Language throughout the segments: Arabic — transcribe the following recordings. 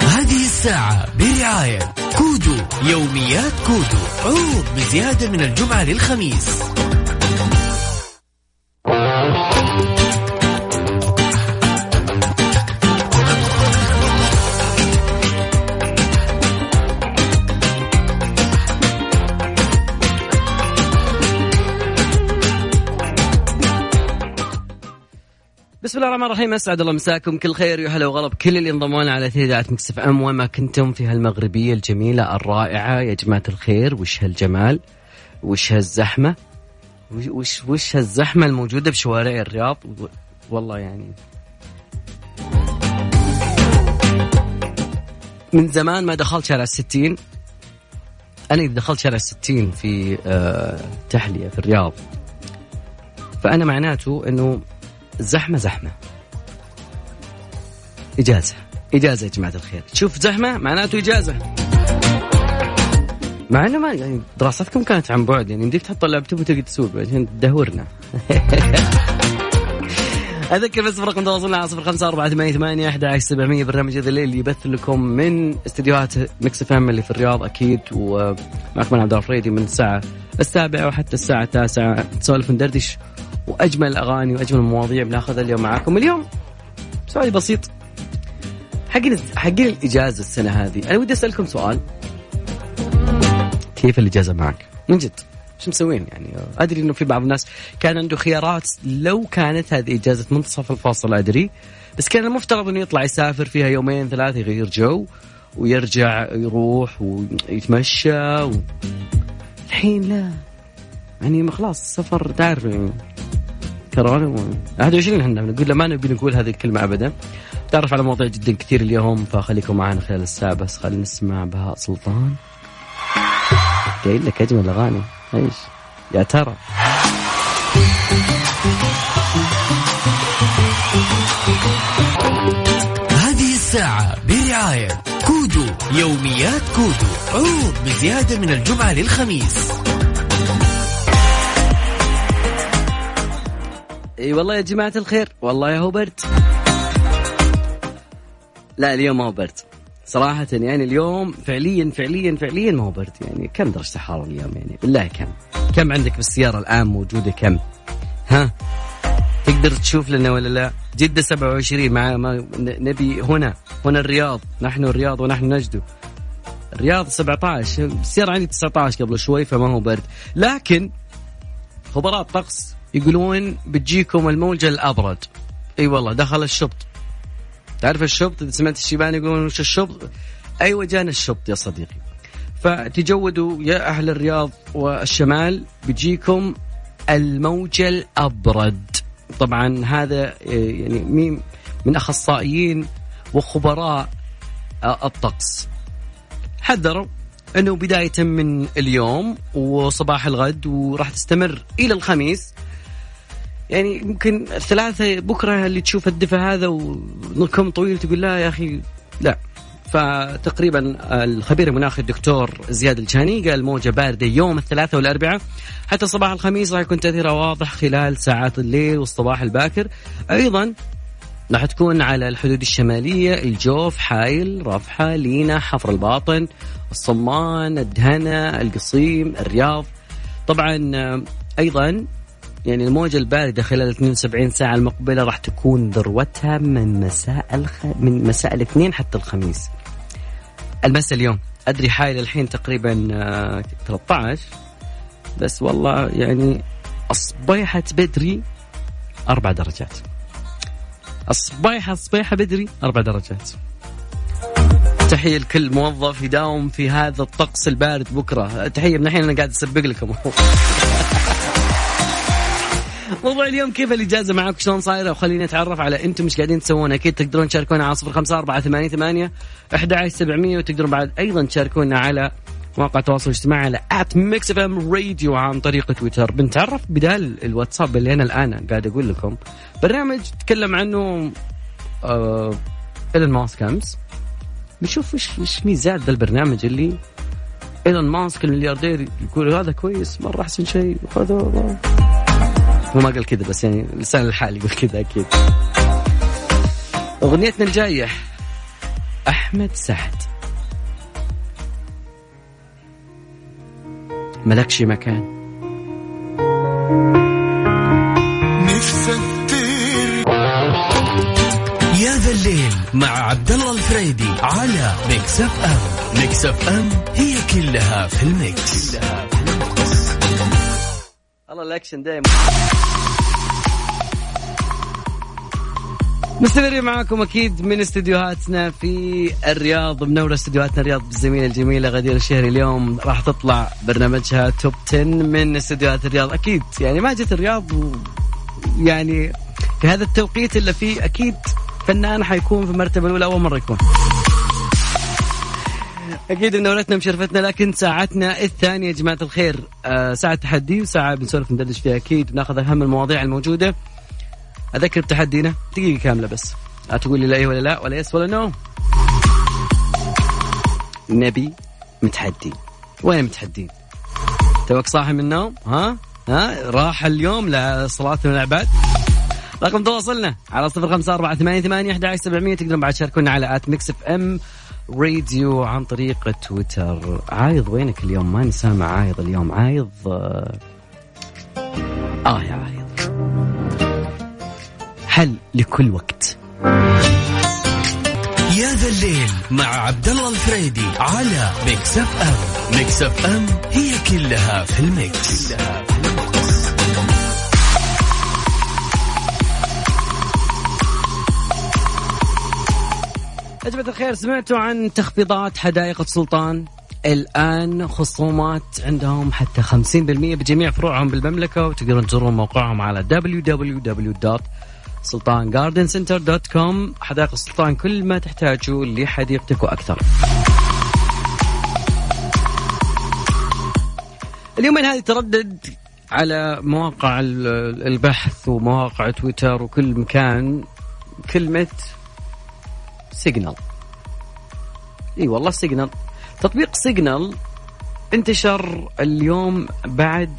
هذه الساعة برعاية كودو يوميات كودو. عروض بزيادة من الجمعة للخميس. بسم الله الرحمن الرحيم أسعد الله مساكم. كل خير يا هلا وغلب. كل اللي انضموا على إذاعة مكسف إم وين ما كنتم في هالمغربية الجميلة الرائعة. يا جماعة الخير وش هالجمال؟ وش هالزحمة؟ وش وش هالزحمة الموجودة بشوارع الرياض؟ والله يعني. من زمان ما دخلت شارع الستين. أنا إذا دخلت شارع الستين في آه، تحلية في الرياض فأنا معناته أنه الزحمة زحمة. إجازة. إجازة يا جماعة الخير. تشوف زحمة معناته إجازة. مع إنه ما يعني دراستكم كانت عن بعد يعني يمديك تحط اللابتوب وتقعد تسوق عشان تدهورنا. أذكر بس برقم تواصلنا على صفر خمسة أربعة ثمانية ثمانية أحد عشر سبعمية برنامج هذا الليل يبث لكم من استديوهات Mix FM اللي في الرياض أكيد ومعكم أنا عبد الله الفريدي من الساعة السابعة وحتى الساعة التاسعة. نسولف وندردش. وأجمل الأغاني وأجمل المواضيع بناخذها اليوم معاكم. اليوم سؤال بسيط. حقين حقين الإجازة السنة هذه أنا ودي أسألكم سؤال. كيف الإجازة معك؟ من جد. شو مسوين يعني؟ أدري إنه في بعض الناس كان عنده خيارات. لو كانت هذه إجازة منتصف الفصل أدري. بس كان المفترض إنه يطلع يسافر فيها يومين ثلاثة يغير جو ويرجع يروح ويتمشى و... الحين لا. يعني خلاص السفر تعرف كورونا 21 إحنا نقول ما نبي نقول هذه الكلمة ابدا. تعرف على مواضيع جدا كثير اليوم فخليكم معنا خلال الساعة بس. خلينا نسمع بهاء سلطان. قايل لك اجمل الاغاني إيش؟ يا ترى. هذه الساعة برعاية كودو يوميات كودو. عروض بزيادة من الجمعة للخميس. إي والله يا جماعة الخير والله هو برد. لا اليوم ما هو برد. صراحة يعني اليوم فعليا فعليا فعليا ما هو برد. يعني كم درجة الحرارة اليوم يعني؟ بالله كم. كم عندك بالسيارة الآن موجودة؟ كم؟ ها؟ تقدر تشوف لنا ولا لا؟ جدة 27 مع ما نبي هنا هنا الرياض. نحن الرياض ونحن نجد الرياض 17 السيارة عندي 19 قبل شوي فما هو برد. لكن خبراء الطقس يقولون بتجيكم الموجة الأبرد. إي والله دخل الشبط. تعرف الشبط؟ إذا سمعت الشيبان يقولون وش الشبط؟ أيوه جانا الشبط يا صديقي. فتجودوا يا أهل الرياض والشمال بيجيكم الموجة الأبرد. طبعا هذا يعني مين من أخصائيين وخبراء الطقس. حذروا إنه بداية من اليوم وصباح الغد وراح تستمر إلى الخميس. يعني ممكن الثلاثة بكرة اللي تشوف الدفى هذا ونكم طويل تقول لا يا أخي لا. فتقريبا الخبير المناخي الدكتور زياد الجاني قال موجة باردة يوم الثلاثاء والأربعاء. حتى صباح الخميس راح يكون تأثيرها واضح خلال ساعات الليل والصباح الباكر. أيضا راح تكون على الحدود الشمالية الجوف حايل رفحة لينا حفر الباطن الصمان الدهنة القصيم الرياض. طبعا أيضا يعني الموجة الباردة خلال 72 ساعة المقبلة راح تكون ذروتها من مساء الخ... من مساء الاثنين حتى الخميس. المساء اليوم أدري حايل الحين تقريبا 13 آه، بس والله يعني الصبيحة بدري أربع درجات. الصبيحة الصبيحة بدري أربع درجات. تحية لكل موظف يداوم في هذا الطقس البارد بكرة تحية من الحين أنا قاعد أسبق لكم موضوع اليوم كيف الاجازه معك؟ شلون صايره؟ وخلينا نتعرف على أنتم مش قاعدين تسوون. أكيد تقدرون تشاركونا على صفر خمسة أربعة ثمانية ثمانية أحد سبعمية وتقدرون بعد أيضا تشاركونا على مواقع التواصل الاجتماعي على at Mix FM Radio عن طريق تويتر. بنتعرف بدال الواتساب اللي أنا الآن قاعد أقول لكم. برنامج تكلم عنه آه إيلون ماسك أمس. بنشوف وش وش ميزات ذا البرنامج اللي إيلون ماسك الملياردير يقول هذا كويس مرة أحسن شيء وهذا هو ما قال كذا بس يعني لسان الحال يقول كذا أكيد. أغنيتنا الجاية أحمد سعد. ملكش مكان. يا ذا الليل مع عبد الله الفريدي على Mix FM. Mix FM هي كلها في ال mix, كلها في ال mix. الله الأكشن دائما مستمرين معاكم أكيد من استديوهاتنا في الرياض منورة استديوهاتنا الرياض بالزميلة الجميلة غدير الشهري اليوم. راح تطلع برنامجها توب 10 من استديوهات الرياض. أكيد يعني ما جت الرياض و يعني في هذا التوقيت اللي فيه أكيد فنان حيكون في المرتبة الأولى أول مرة يكون. أكيد منورتنا مشرفتنا لكن ساعتنا الثانية يا جماعة الخير. آه ساعة تحدي وساعة بنسولف ندردش فيها أكيد بناخذ أهم المواضيع الموجودة. أذكر بتحدينا دقيقة كاملة بس. لا تقول لي لا إيه ولا لا ولا yes ولا no نبي متحدي. وين متحدين توك صاحي من النوم؟ ها؟ ها؟ راح اليوم لصلاة العباد؟ رقم تواصلنا على صفر خمسة أربعة ثمانية ثمانية أحد سبعمية. تقدرون بعد تشاركونا على at Mix FM. Radio عن طريق تويتر. عايض وينك اليوم؟ ماني سامع عايض اليوم. عايض آه, آه يا عايض. حل لكل وقت؟ يا ذا الليل مع عبد الله الفريدي على Mix FM Mix FM هي كلها في ال mix, كلها يا جماعة الخير سمعتوا عن تخفيضات حدائق السلطان؟ الآن خصومات عندهم حتى 50% بجميع فروعهم بالمملكة وتقدرون تزورون موقعهم على www.sultangardencenter.com حدائق السلطان كل ما تحتاجوا لحديقتك وأكثر اليومين هذه تردد على مواقع البحث ومواقع تويتر وكل مكان؟ كلمة Signal إي والله Signal تطبيق Signal انتشر اليوم بعد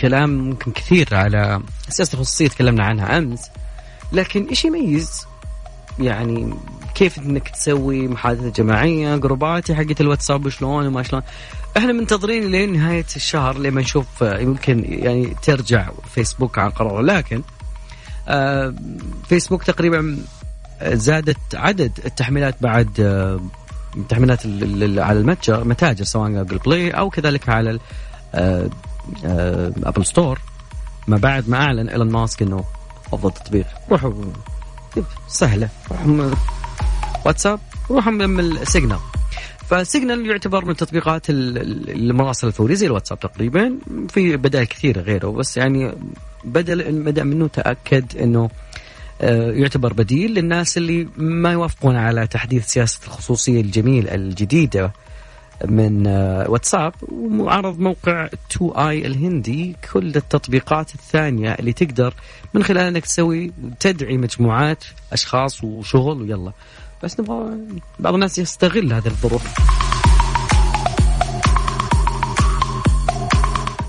كلام ممكن كثير على سياسه الخصوصيه تكلمنا عنها أمس. لكن إيش يميز؟ يعني كيف إنك تسوي محادثة جماعية جروبات حقت الواتساب وشلون وما شلون. إحنا منتظرين لين نهايه الشهر لما نشوف يمكن يعني ترجع فيسبوك عن قراره. لكن آه فيسبوك تقريبا زادت عدد التحميلات بعد التحميلات آه، على المتجر متاجر سواء Google Play أو كذلك على Apple آه، Store آه، ما بعد ما أعلن إيلون ماسك إنه أفضل تطبيق. روحوا سهلة. روحوا واتساب. روحوا من ال Signal ف Signal يعتبر من التطبيقات المراسله الفوريه زي الواتساب تقريبا. في بدائل كثيرة غيره بس يعني بدا بدأ منه تأكد إنه آه، يعتبر بديل للناس اللي ما يوافقون على تحديث سياسة الخصوصية الجميل الجديدة من آه، واتساب ومعرض موقع 2 آي الهندي. كل التطبيقات الثانية اللي تقدر من خلالها إنك تسوي تدعي مجموعات أشخاص وشغل ويلا. بس نبغى بعض الناس يستغل هذه الظروف.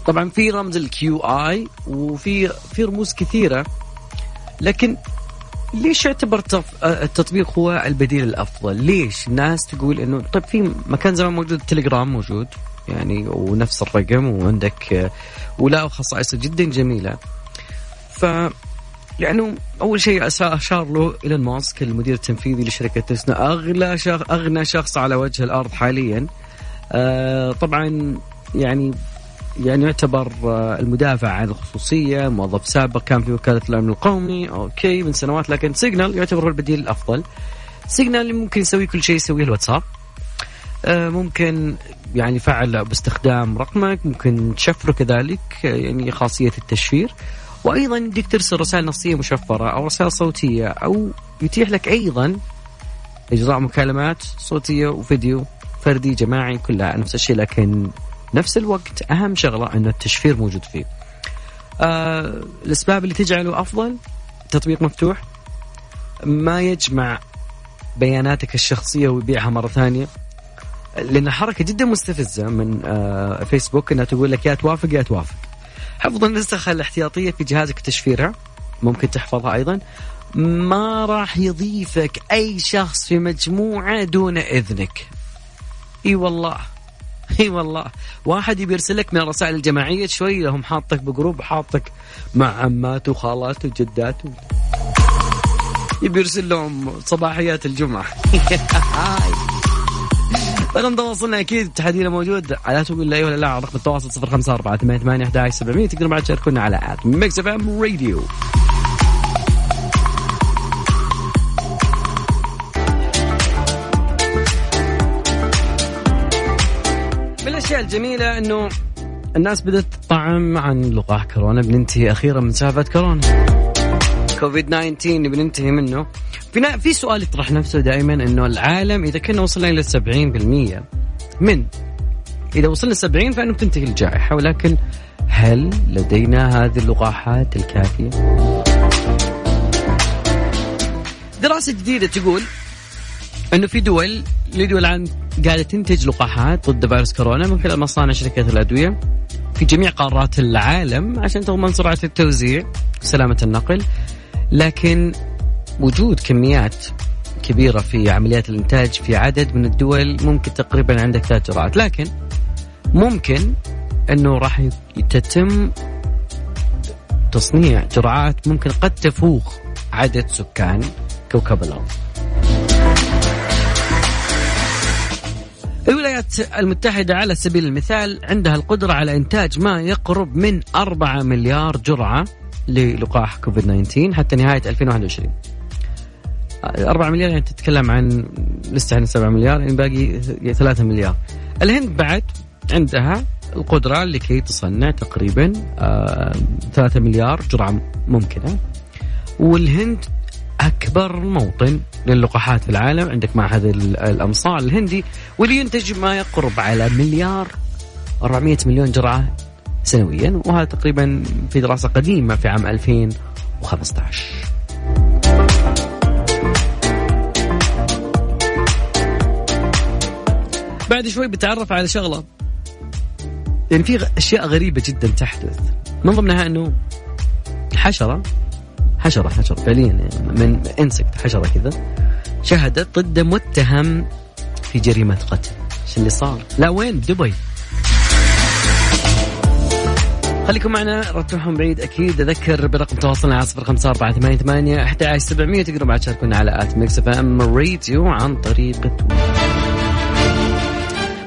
طبعا في رمز الكيو اي وفي في رموز كثيرة لكن ليش يعتبر التطبيق هو البديل الأفضل؟ ليش الناس تقول انه طيب في مكان زمان موجود التليجرام موجود يعني ونفس الرقم وعندك ولا خصائص جدا جميلة. ف لأنه أول شيء أشار له إيلون ماسك المدير التنفيذي لشركة تسلا أغلى شخص أغنى شخص على وجه الأرض حاليا. آه طبعا يعني يعني يعتبر آه، المدافع عن الخصوصية موظف سابق كان في وكالة الأمن القومي okay من سنوات لكن Signal يعتبر البديل الأفضل. Signal ممكن يسوي كل شيء يسويه الواتساب. آه، ممكن يعني يفعل باستخدام رقمك ممكن تشفره كذلك آه، يعني خاصية التشفير. وأيضا يديك ترسل رسائل نصية مشفرة أو رسائل صوتية أو يتيح لك أيضا إجراء مكالمات صوتية وفيديو فردي جماعي كلها نفس الشيء لكن نفس الوقت أهم شغلة انه التشفير موجود فيه. آه الأسباب اللي تجعله أفضل تطبيق مفتوح ما يجمع بياناتك الشخصية ويبيعها مرة ثانية لأن حركة جدا مستفزة من آه فيسبوك إنها تقول لك يا توافق يا توافق. حفظ النسخه الاحتياطية في جهازك تشفيرها ممكن تحفظها أيضا ما راح يضيفك أي شخص في مجموعة دون إذنك إي والله اي والله. واحد يبي يرسلك من الرسائل الجماعية شوي لهم حاطك بجروب حاطك مع عماته وخالاته وجداته يبي يرسل لهم صباحيات الجمعة. رقم تواصلنا أكيد. تحدينا موجود. على تقول لا ولا لا على رقم التواصل 054 88 11 700 تقدروا بعد تشاركونا على at Mix FM Radio. الأشياء الجميلة إنه الناس بدأت تطعم عن لقاح كورونا بننتهي أخيرا من سالفه كورونا. كوفيد 19 بننتهي منه. في في سؤال يطرح نفسه دائما إنه العالم إذا كنا وصلنا إلى 70% من؟ إذا وصلنا 70 فإنه بتنتهي الجائحة ولكن هل لدينا هذه اللقاحات الكافية؟ دراسة جديدة تقول إنه في دول لدول الان قاعدة تنتج لقاحات ضد فيروس كورونا من خلال مصانع شركات الأدوية في جميع قارات العالم عشان تضمن سرعة التوزيع وسلامة النقل. لكن وجود كميات كبيرة في عمليات الإنتاج في عدد من الدول ممكن تقريبا عندك ثلاث جرعات. لكن ممكن أنه راح تتم تصنيع جرعات ممكن قد تفوق عدد سكان كوكب الأرض. الولايات المتحدة على سبيل المثال عندها القدرة على إنتاج ما يقرب من 4 مليار جرعة للقاح كوفيد 19 حتى نهاية 2021 4 مليار يعني تتكلم عن لسه عن 7 مليار يعني باقي 3 مليار. الهند بعد عندها القدرة لكي تصنع تقريبا 3 آه، مليار جرعة ممكنة. والهند أكبر موطن للقاحات في العالم. عندك معهد الأمصار الهندي واللي ينتج ما يقرب على مليار 400 مليون جرعة سنويا وهذا تقريبا في دراسة قديمة في عام 2015 بعد شوي بتعرف على شغلة. يعني في أشياء غريبة جدا تحدث. من ضمنها إنه حشرة حشرة حشرة فعليا يعني من انسكت حشرة كذا. شهدت ضد متهم في جريمة قتل. إيش اللي صار؟ لا وين؟ دبي. خليكم معنا لا تروحوا بعيد أكيد. أذكر برقم تواصلنا على صفر خمسة أربعة ثمانية ثمانية أحد عشر سبعمية. تقدروا بعد تشاركونا على at Mix FM Radio عن طريق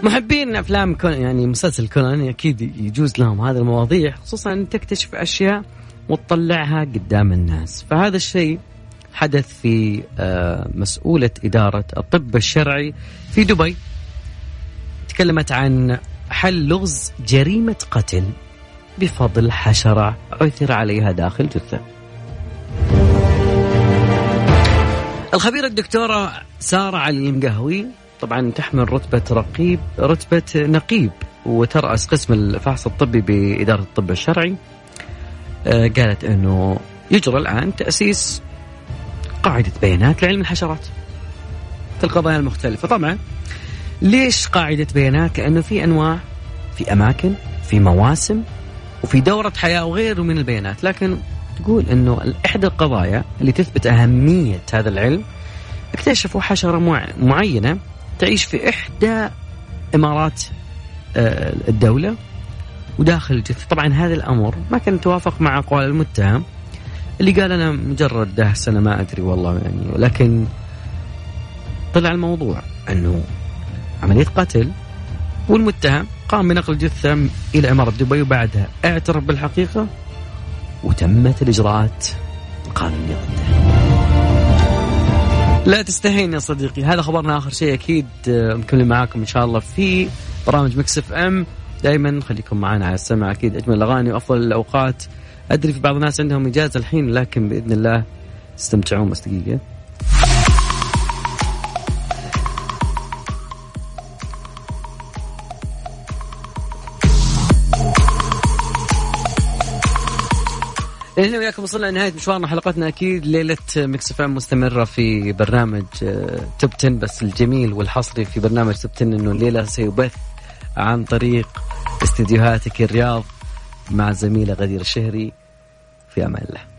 محبين أفلام كون يعني مسلسل كونان أكيد يجوز لهم هذه المواضيع خصوصا ان تكتشف أشياء وتطلعها قدام الناس. فهذا الشيء حدث في آه، مسؤولة إدارة الطب الشرعي في دبي. تكلمت عن حل لغز جريمة قتل بفضل حشرة. عثر عليها داخل جثة. الخبيرة الدكتورة سارة علي المقهوي طبعا تحمل رتبة رقيب رتبة نقيب وترأس قسم الفحص الطبي بإدارة الطب الشرعي. قالت أنه يجرى الآن تأسيس قاعدة بيانات لعلم الحشرات في القضايا المختلفة. طبعا ليش قاعدة بيانات؟ لأنه في أنواع في أماكن في مواسم وفي دورة حياة وغيره من البيانات. لكن تقول أنه إحدى القضايا اللي تثبت أهمية هذا العلم اكتشفوا حشرة معينة تعيش في إحدى إمارات آه، الدولة. وداخل الجثة. طبعا هذا الأمر ما كان يتوافق مع أقوال المتهم اللي قال أنا مجرد دهس أنا ما أدري والله يعني. ولكن طلع الموضوع أنه عملية قتل والمتهم قام بنقل الجثة إلى إمارة دبي وبعدها اعترف بالحقيقة وتمت الإجراءات القانونية ضده لا تستهين يا صديقي هذا خبرنا آخر شيء أكيد آه، مكملين معاكم إن شاء الله في برامج Mix FM. دائما خليكم معنا على السمع. أكيد أجمل الأغاني وأفضل الأوقات. أدري في بعض الناس عندهم إجازة الحين لكن بإذن الله تستمتعون بس دقيقه هنا وياكم وصلنا لنهاية مشوارنا حلقتنا أكيد. ليلة Mix FM مستمرة في برنامج Top آه، 10 بس الجميل والحصري في برنامج Top 10 إنه الليلة سيبث عن طريق استديوهات الرياض مع زميلة غدير الشهري في أمان الله.